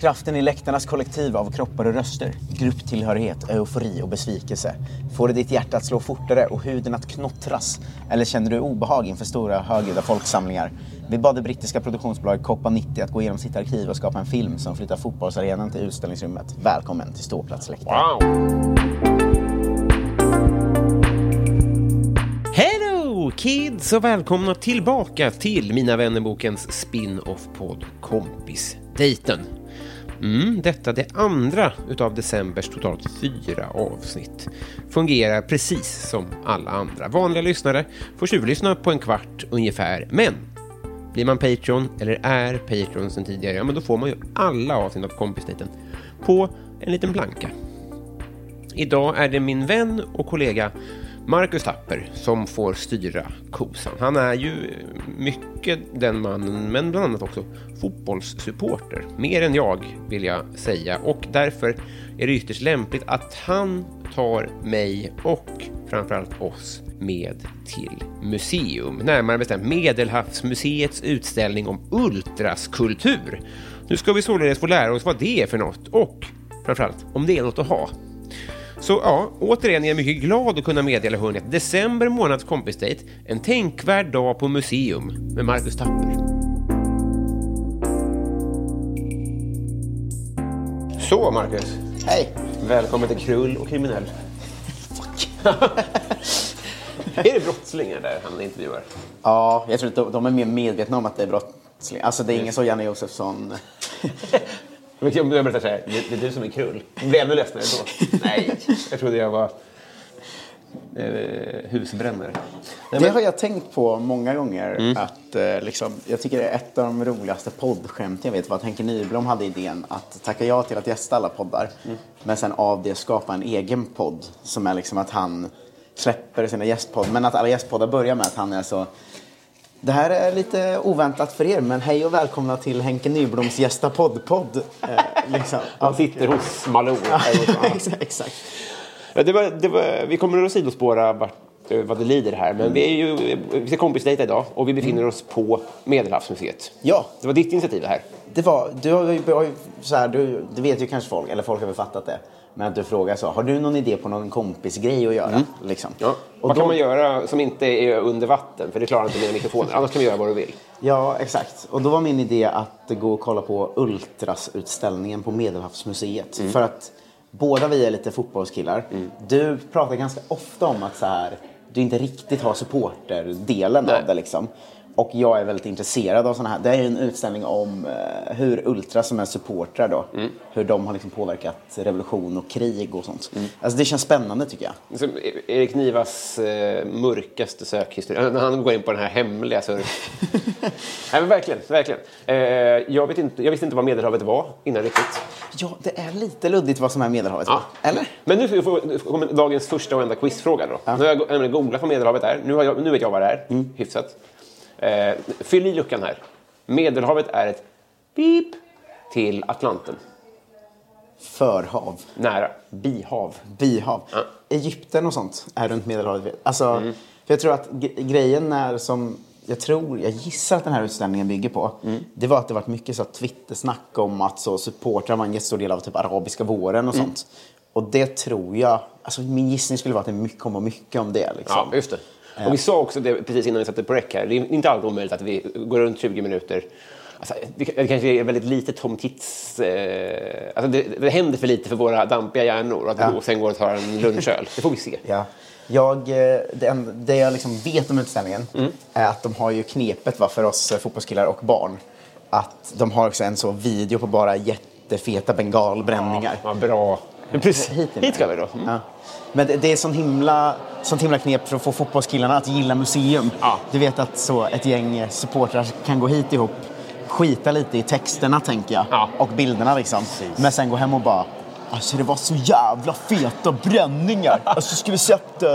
Kraften i läktarnas kollektiv av kroppar och röster, grupptillhörighet, eufori och besvikelse. Får det ditt hjärta att slå fortare och huden att knottras? Eller känner du obehag inför stora högljudda folksamlingar? Vi bad det brittiska produktionsbolaget Coppa 90 att gå igenom sitt arkiv och skapa en film som flyttar fotbollsarenan till utställningsrummet. Välkommen till ståplatsläktaren. Wow. Kids och välkomna tillbaka till Mina vännerbokens spin-off-podd Kompisdejten. Mm, detta det andra utav decembers totalt fyra avsnitt. Fungerar precis som alla andra. Vanliga lyssnare får tjuvlyssna på en kvart ungefär, men blir man Patreon eller är Patreon sedan tidigare, ja men då får man ju alla avsnitt av Kompisdejten på en liten blanka. Idag är det min vän och kollega Marcus Tapper som får styra kosan. Han är ju mycket den mannen, men bland annat också fotbollssupporter. Mer än jag, vill jag säga. Och därför är det ytterst lämpligt att han tar mig och framförallt oss med till museum. Närmare bestämt Medelhavsmuseets utställning om ultraskultur. Nu ska vi således få lära oss vad det är för något och framförallt om det är något att ha. Så ja, återigen är jag mycket glad att kunna meddela hörni att december månads kompisdejt, en tänkvärd dag på museum med Marcus Tapper. Så Marcus, Hej! välkommen till Krull och kriminell. är det brottslingar där han intervjuar? Ja, jag tror att de, de är mer medvetna om att det är brottsling. Alltså det är ingen så Janne Josefsson. Om jag berättar så här, det, det är du som är Krull. Blir ännu ledsnare då? Nej, jag trodde jag var eh, husbrännare. Det har jag tänkt på många gånger. Mm. Att, eh, liksom, jag tycker det är ett av de roligaste poddskämt jag vet var att Henke Nyblom hade idén att tacka ja till att gästa alla poddar. Mm. Men sen av det skapa en egen podd. Som är liksom att han släpper sina gästpoddar. Men att alla gästpoddar börjar med att han är så det här är lite oväntat för er, men hej och välkomna till Henke Nybloms gästa podd-podd. Eh, liksom. Han sitter hos Malou. exakt, exakt. Ja, det var, det var, vi kommer att sidospåra vart, eh, vad det lider här, men vi är ju vi ska kompisdejta idag och vi befinner oss på Medelhavsmuseet. Ja, Det var ditt initiativ det här. Det var, du har ju, så här, du, det vet ju kanske folk, eller folk har väl fattat det. Men att du frågar så, har du någon idé på någon kompisgrej att göra? Liksom. Ja. Och vad då- kan man göra som inte är under vatten? För det klarar inte mina mikrofoner. Annars kan vi göra vad du vill. Ja, exakt. Och då var min idé att gå och kolla på Ultras-utställningen på Medelhavsmuseet. Mm. För att båda vi är lite fotbollskillar. Du pratar ganska ofta om att så här, du inte riktigt har supporterdelen av det. Liksom. Och jag är väldigt intresserad av sådana här. Det är en utställning om eh, hur Ultras som är supportrar då, Mm. hur de har liksom påverkat revolution och krig och sånt. Alltså det känns spännande tycker jag. Som Erik Nivas eh, mörkaste sökhistoria. När han går in på den här hemliga surf... Nej men verkligen, verkligen. Eh, jag, vet inte, jag visste inte vad Medelhavet var innan riktigt. Ja, det är lite luddigt vad som är Medelhavet. Ja. Eller? Men nu kommer dagens första och enda quizfråga då. Nu har jag nämligen googlat vad Medelhavet är. Nu, har jag, nu vet jag vad det är, Mm. hyfsat. Eh, fyll i luckan här. Medelhavet är ett pip till Atlanten. Förhav. Nära. Bihav. bihav. Egypten och sånt är runt Medelhavet. Alltså, för jag tror att grejen är som jag tror, jag gissar att den här utställningen bygger på. Det var att det varit mycket så Twitter-snack om att så supportrar var en jättestor del av typ arabiska våren och sånt. Och det tror jag Alltså, min gissning skulle vara att det mycket, kommer mycket om det. Liksom. Ja, just det. Och vi sa också det precis innan vi satte på räck här. Det är inte alls omöjligt att vi går runt 20 minuter. Alltså, det, det kanske är väldigt lite Tom Tits... Eh, alltså det, det händer för lite för våra dampiga hjärnor att Ja. vi sen går och tar en lunchöl. Det får vi se. Ja. Jag, eh, det, det jag liksom vet om utställningen Mm. är att de har ju knepet va, för oss eh, fotbollskillar och barn. Att de har också en så video på bara jättefeta bengalbränningar. Ja, bra. Precis, Hit ska vi då. Mm. Ja. Men det, det är sån himla, sånt himla knep för att få fotbollskillarna att gilla museum. Ja. Du vet att så ett gäng supportrar kan gå hit ihop, skita lite i texterna tänker jag. Ja. Och bilderna liksom. Men sen gå hem och bara Alltså det var så jävla feta bränningar. Alltså skulle sett, uh,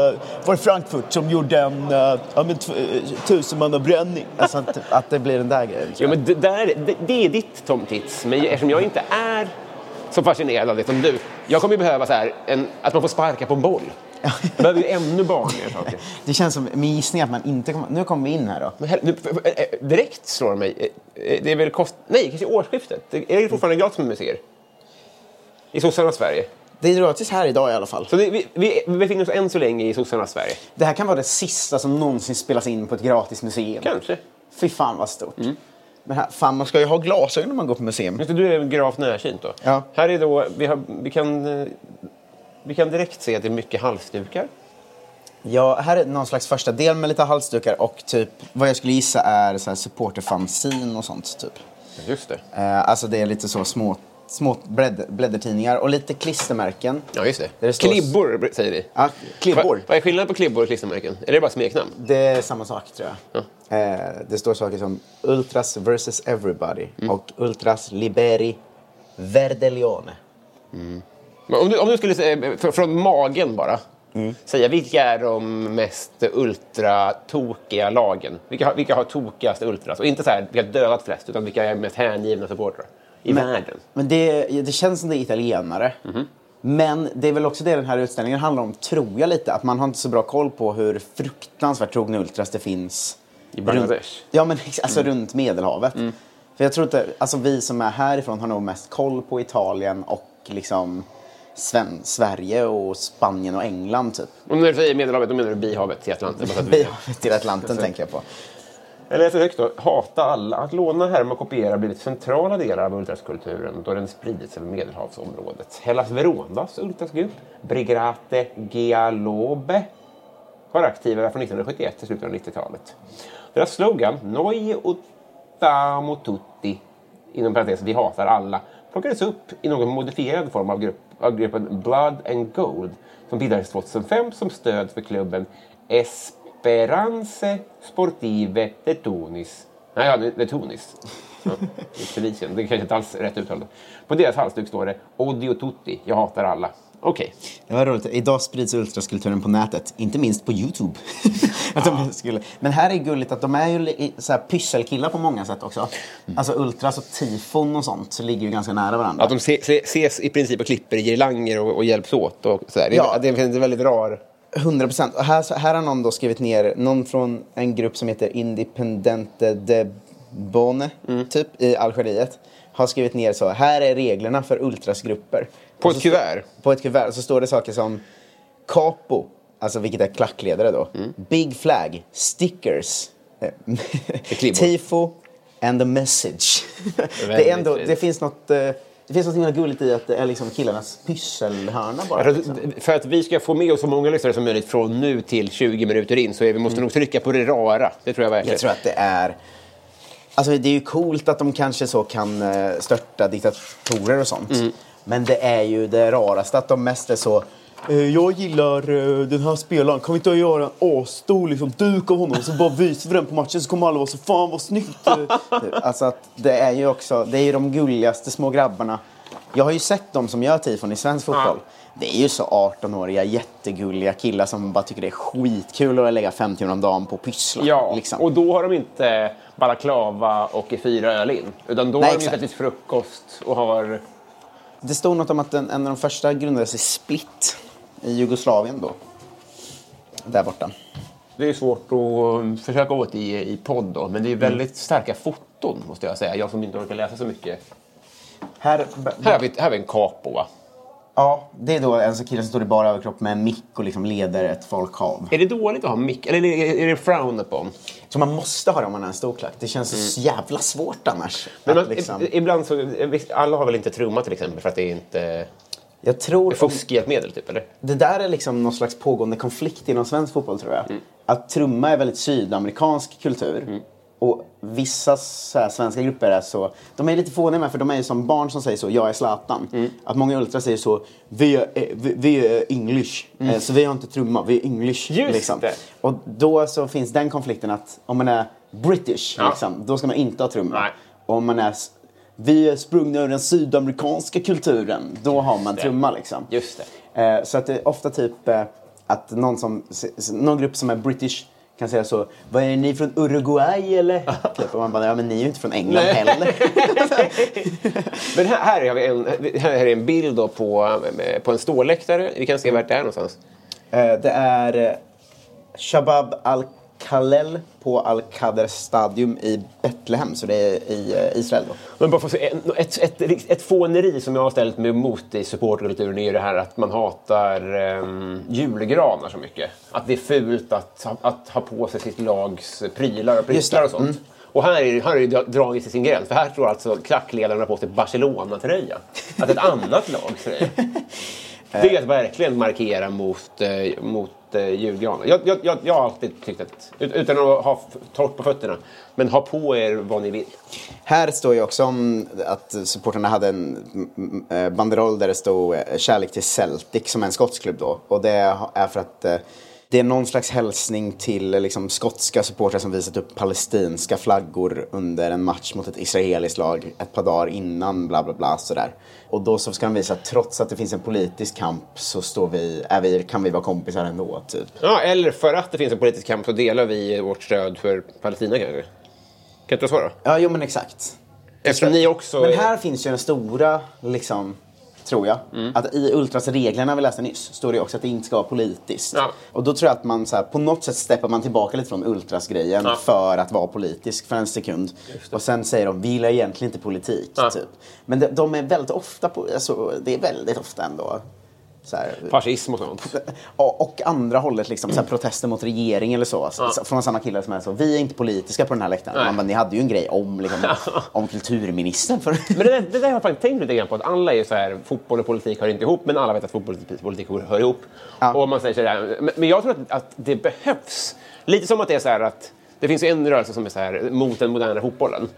var det Frankfurt som gjorde en uh, ja, men, eh, tusenmannabränning? Alltså att, att det blir den där grejen. Ja, men det, där, det, det är ditt Tom Tits. Men eftersom jag inte är så fascinerad av det som du. Jag kommer ju behöva så här, en, att man får sparka på en boll. Jag behöver ju ännu barnligare saker. Det känns som, min gissning att man inte kommer... Nu kommer vi in här då. Men här, nu, för- eh, direkt slår det mig. eh, eh, Det är väl kost... Nej, kanske årsskiftet. Det- Är det fortfarande gratis med museer? I sossarnas Sverige. Det är gratis här idag i alla fall. Så det, vi, vi vi befinner oss än så länge i sossarnas Sverige. Det här kan vara det sista som någonsin spelas in på ett gratis museum. Kanske. Fy fan vad stort. Men här, fan, man ska ju ha glasögon när man går på museum. Just det, Du är gravt närsynt då. Ja. Här är då, vi, har, vi, kan, eh, vi kan direkt se att det är mycket halsdukar. Ja, här är någon slags första del med lite halsdukar och typ vad jag skulle gissa är så här supporterfanzin och sånt typ. Just det. Eh, alltså det är lite så små, små blädd, bläddertidningar och lite klistermärken. Ja, just det. Det står- Klibbor säger vi. Ja, klibbor. Vad, vad är skillnaden på klibbor och klistermärken? Är det bara smeknamn? Det är samma sak tror jag. Eh, det står saker som Ultras versus Everybody och Ultras Liberi Verdelione. Men om, du, om du skulle säga, fr- från magen bara, Mm. säga vilka är de mest ultratokiga lagen? Vilka, har- vilka har tokigast ultras? Och inte så här, vilka har dödat flest, utan vilka är mest hängivna supportrar i världen? Men det, det känns som det är italienare. Mhm. Men det är väl också det den här utställningen handlar om, tror jag lite. Att man har inte så bra koll på hur fruktansvärt trogna ultras det finns. I Bangladesh? Mm. Runt, ja, men alltså runt Medelhavet. För jag tror inte, alltså vi som är härifrån har nog mest koll på Italien och liksom Sven, Sverige och Spanien och England typ. Och när du säger Medelhavet, då menar du bihavet till Atlanten? Bihavet till Atlanten tänker jag på. Jag läser högt då. Hata alla. Att låna, härma och kopiera har blivit centrala delar av ultraskulturen då den spridits över Medelhavsområdet. Hellas Veronas ultrasgrupp, Brigate Gialobe, var aktiva från 1971 till slutet av 90-talet. Deras slogan, Noi utamo tutti, inom parentes, vi hatar alla, plockades upp i någon modifierad form av, grupp, av gruppen Blood and Gold som bildades 2005 som stöd för klubben Esperance Sportive de Tunis. Nej, ja, de Tunis. Ja, i Tunisien. Det är kanske inte alls rätt uttal. På deras halsduk står det Odio tutti, jag hatar alla. Okej. Det var roligt. Idag sprids ultraskulturen på nätet, inte minst på Youtube. att de skulle... Men här är gulligt att de är ju så här pysselkillar på många sätt också. Alltså ultras och tifon och sånt så ligger ju ganska nära varandra. Att de se, se, ses i princip och klipper girlanger och, och hjälps åt. Och sådär. Det, Ja. det finns en väldigt rar... 100 procent. Här, här har någon då skrivit ner, någon från en grupp som heter Independente de Bone, Mm. typ, i Algeriet. Har skrivit ner så, här är reglerna för ultrasgrupper. På ett kuvert? På ett kuvert. Så står det saker som Capo, alltså vilket är klackledare då. Mm. Big Flag, Stickers, eh. Tifo and the message. det, är ändå, det finns något... eh, Det finns något gulligt i att det är liksom killarnas pysselhörna bara. För liksom. att, för att vi ska få med oss så många lyssnare som möjligt från nu till 20 minuter in så är vi måste nog trycka på det rara. Det tror jag verkligen. Jag tror att det är... Alltså det är ju coolt att de kanske så kan eh, störta diktatorer och sånt. Men det är ju det raraste att de mest är så... "Eh, Jag gillar eh, den här spelaren, kan vi inte göra en asstor liksom, duk av honom så bara visar vi den på matchen så kommer alla vara så fan vad snyggt. eh." alltså att det är ju också, det är ju de gulligaste små grabbarna. Jag har ju sett dem som gör tifon i svensk fotboll. Det är ju så 18-åriga jättegulliga killar som bara tycker det är skitkul att lägga fem timmar om dagen på pyssla. Ja, liksom. och då har de inte balaklava och fyra öl in. Utan då Nej, har de ju frukost och har... Det stod något om att en, en av de första grundades i Split i Jugoslavien då. Där borta. Det är svårt att försöka åt i, i podd då, men det är väldigt starka foton måste jag säga. Jag som inte orkar läsa så mycket. Här, Här har vi, här har vi en capo va? Ja, det är då en kille som står i bara överkropp med en mick och liksom leder ett folkhav. Är det dåligt att ha mick? Eller är det, är det frown upon? Så man måste ha det om man är en storklack. Det känns så jävla svårt annars. Men man, liksom, Ibland så... Alla har väl inte trumma till exempel för att det är inte... jag tror... om- Fuskhjälpmedel typ, eller? Det där är liksom någon slags pågående konflikt inom svensk fotboll tror jag. Att trumma är väldigt sydamerikansk kultur. Och vissa här, svenska grupper är så, de är lite fåniga med för de är ju som barn som säger så, jag är Zlatan. Att många ultras säger så, vi är, eh, vi, vi är English. Eh, Så vi har inte trumma, vi är English. Just liksom. det. Och då så finns den konflikten att om man är British, Ja. liksom, då ska man inte ha trumma. Om man är vi är sprungna ur den sydamerikanska kulturen, då har man trumma liksom. Just det. Eh, så att det är ofta typ eh, att någon, som, någon grupp som är British kan säga så, vad är ni från Uruguay eller? typ, och man bara, ja men ni är ju inte från England heller. Men här, här, har vi en, här är en bild då på, på en ståläktare. Vi kan se vart det är någonstans. Eh, det är eh, Shabab Al-Khalel på Al-Qadr Stadium i Betlehem, så det är i eh, Israel då. Men bara för se, ett, ett, ett, ett fåneri som jag har ställt mig emot i supporterkulturen är ju det här att man hatar um, julgranar så mycket. Att det är fult att, att ha på sig sitt lags prylar och det, och sånt. Och här är, här är det dra- dragit till sin gräns, för här står alltså klackledarna på sig Barcelona-tröja. Att ett annat lags tröja. Det är att verkligen markera mot, eh, mot eh, julgranar. Jag, jag, jag, jag har alltid tyckt att, ut- utan att ha torrt på fötterna, men ha på er vad ni vill. Här står ju också om att supporterna hade en eh, banderoll där det stod eh, kärlek till Celtic som är en skotsk klubb då. Och det är för att eh, det är någon slags hälsning till liksom, skotska supportrar som visat upp palestinska flaggor under en match mot ett israeliskt lag ett par dagar innan bla bla bla sådär. Och då så ska de visa att trots att det finns en politisk kamp så står vi, är vi, kan vi vara kompisar ändå typ. Ja, eller för att det finns en politisk kamp så delar vi vårt stöd för Palestina kanske. Kan inte vara så då? Ja, jo men exakt. Eftersom ni också... Men är- här finns ju den stora, liksom, tror jag. Mm. Att i Ultras-reglerna vi läste nyss står det också att det inte ska vara politiskt. Ja. Och då tror jag att man så här, på något sätt steppar man tillbaka lite från Ultras-grejen Ja. för att vara politisk för en sekund. Och sen säger de, vi gillar egentligen inte politik. Ja. Typ. Men de, de är väldigt ofta, på, alltså, det är väldigt ofta ändå. Så här, Fascism och sånt. Ja, och andra hållet, liksom, så här, protester mot regering eller så. Ja. Så- Från samma killar som är så, vi är inte politiska på den här läktaren. Nej. Bara, ni hade ju en grej om, liksom, om kulturministern. För... Men det, det där har jag faktiskt tänkt lite grann på. Att alla är så här, fotboll och politik hör inte ihop, men alla vet att fotboll och politik hör ihop. Ja. Och man säger så men, men jag tror att, att det behövs. Lite som att det är så här att det finns en rörelse som är så här mot den moderna fotbollen.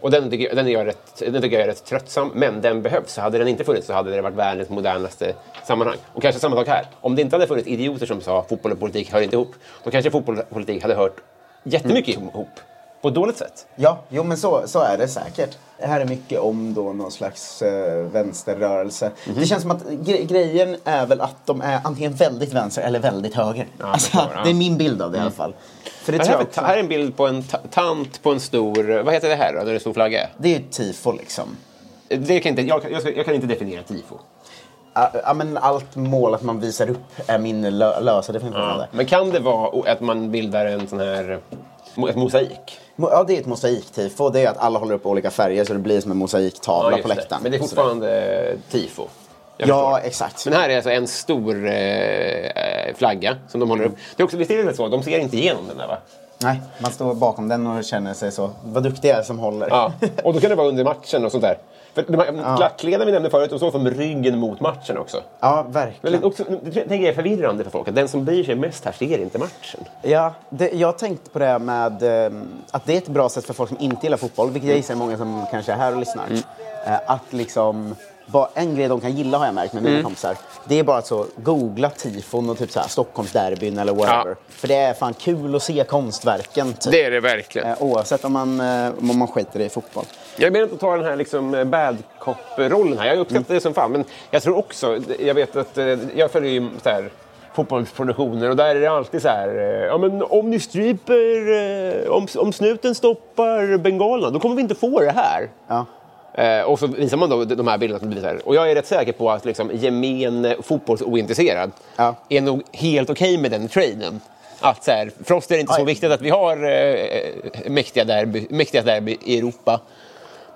Och den tycker, den, är jag rätt, den tycker jag är rätt tröttsam, men den behövs. Så hade den inte funnits så hade det varit världens modernaste sammanhang. Och kanske samma sak här. Om det inte hade funnits idioter som sa fotboll och politik hör inte ihop, då kanske fotboll och politik hade hört jättemycket ihop. På ett dåligt sätt. Ja, jo men så, så är det säkert. Det här är mycket om då någon slags eh, vänsterrörelse. Mhm. Det känns som att gre grejen är väl att de är antingen väldigt vänster eller väldigt höger. jag alltså, ja. Mm. Det är min bild av det i alla fall. För det, Det tror här, jag här är en bild på en ta- tant på en stor... Vad heter det här då, när det är en stor flagga? det är ju tifo liksom. Det kan inte, jag, kan- jag, jag kan inte definiera tifo. Ja, Ja, men allt mål att man visar upp är min lö lösa definition det. Men kan det vara att man bildar en sån här... Ett mosaik? Mo- Ja, det är ett mosaiktifo. Det är att alla håller upp olika färger så det blir som en mosaiktavla just på det. läktaren. Men det är fortfarande tifo? Jag Ja, exakt. Men här är alltså en stor eh, flagga som de håller upp. Det är också, väl så? De ser inte igenom den där va? Nej, man står bakom den och känner sig så. Vad duktig jag är som håller. Ja. Och då kan det vara under matchen och sånt där. För de här klackledarna vi nämnde förut, de står som ryggen mot matchen också. Ja, verkligen. Men också, det tänker jag är förvirrande för folk, att den som bryr sig mest här ser inte matchen. Ja, det, jag tänkte på det med eh, att det är ett bra sätt för folk som inte gillar fotboll, vilket jag gissar är många som kanske är här och lyssnar. Eh, att liksom, bara en grej de kan gilla har jag märkt med mina kompisar. Det är bara att så googla tifon och typ så här Stockholmsderbyn eller whatever. Ja. För det är fan kul att se konstverken. Typ. Det är det verkligen. Eh, oavsett om man, eh, om man skiter i fotboll. Jag menar inte att ta den här liksom eh, bad cop-rollen här. Jag uppskattar det som fan. Men jag tror också, jag vet att eh, jag följer ju så här fotbollsproduktioner och där är det alltid så här, eh, ja men om ni stryper, om, om snuten stoppar bengalerna, då kommer vi inte få det här. Ja. Eh, och så visar man då de här bilderna som blir så här. Och jag är rätt säker på att liksom, gemen fotbollsointresserad Ja. är nog helt okej med den traden. Att så här, för oss är det inte så Aj. viktigt att vi har eh, mäktiga, derby, mäktiga derby i Europa.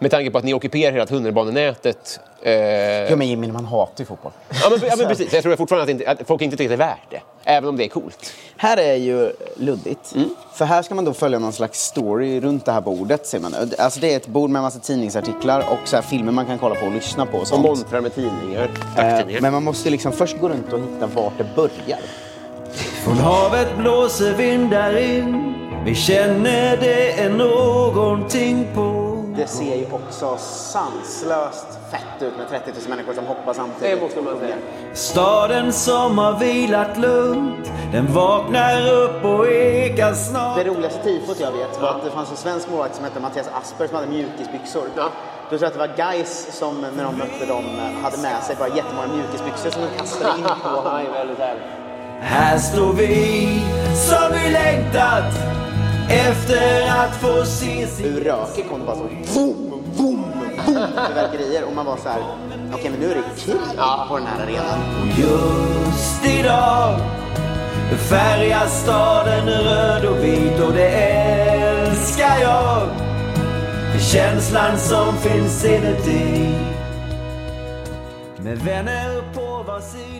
Med tanke på att ni ockuperar hela tunnelbanenätet. Eh, Ja, men Jimmy, man hatar ju fotboll. ja, men, ja, men precis. Jag tror fortfarande att, inte, att folk inte tycker att det är värt det. Även om det är coolt. Här är ju luddigt. För här ska man då följa någon slags story runt det här bordet. Ser man. Alltså det är ett bord med en massa tidningsartiklar och så här filmer man kan kolla på och lyssna på. Och montrar med tidningar. Eh. Men man måste liksom först gå runt och hitta vart det börjar. Från havet blåser vindar in Vi känner det är någonting på Det ser ju också sanslöst fett ut med 30 000 människor som hoppar samtidigt. Det måste man säga. Staden som har vilat lugnt Den vaknar upp och ekar snart Det roligaste tifot jag vet var att det fanns en svensk målvakt som hette Mattias Asper som hade mjukisbyxor. Ja. Då tror jag att det var Guys som när de mötte dem hade med sig bara jättemånga mjukisbyxor som de kastade in på honom. Här står vi som vi längtat Efter att få se sin Ur röken kom det bara så boom, boom, boom fyrverkerier och man var så här, okej men nu är det krig på den här arenan. Just idag färgas staden röd och vit och det älskar jag. Känslan som finns inuti. Med vänner på var sida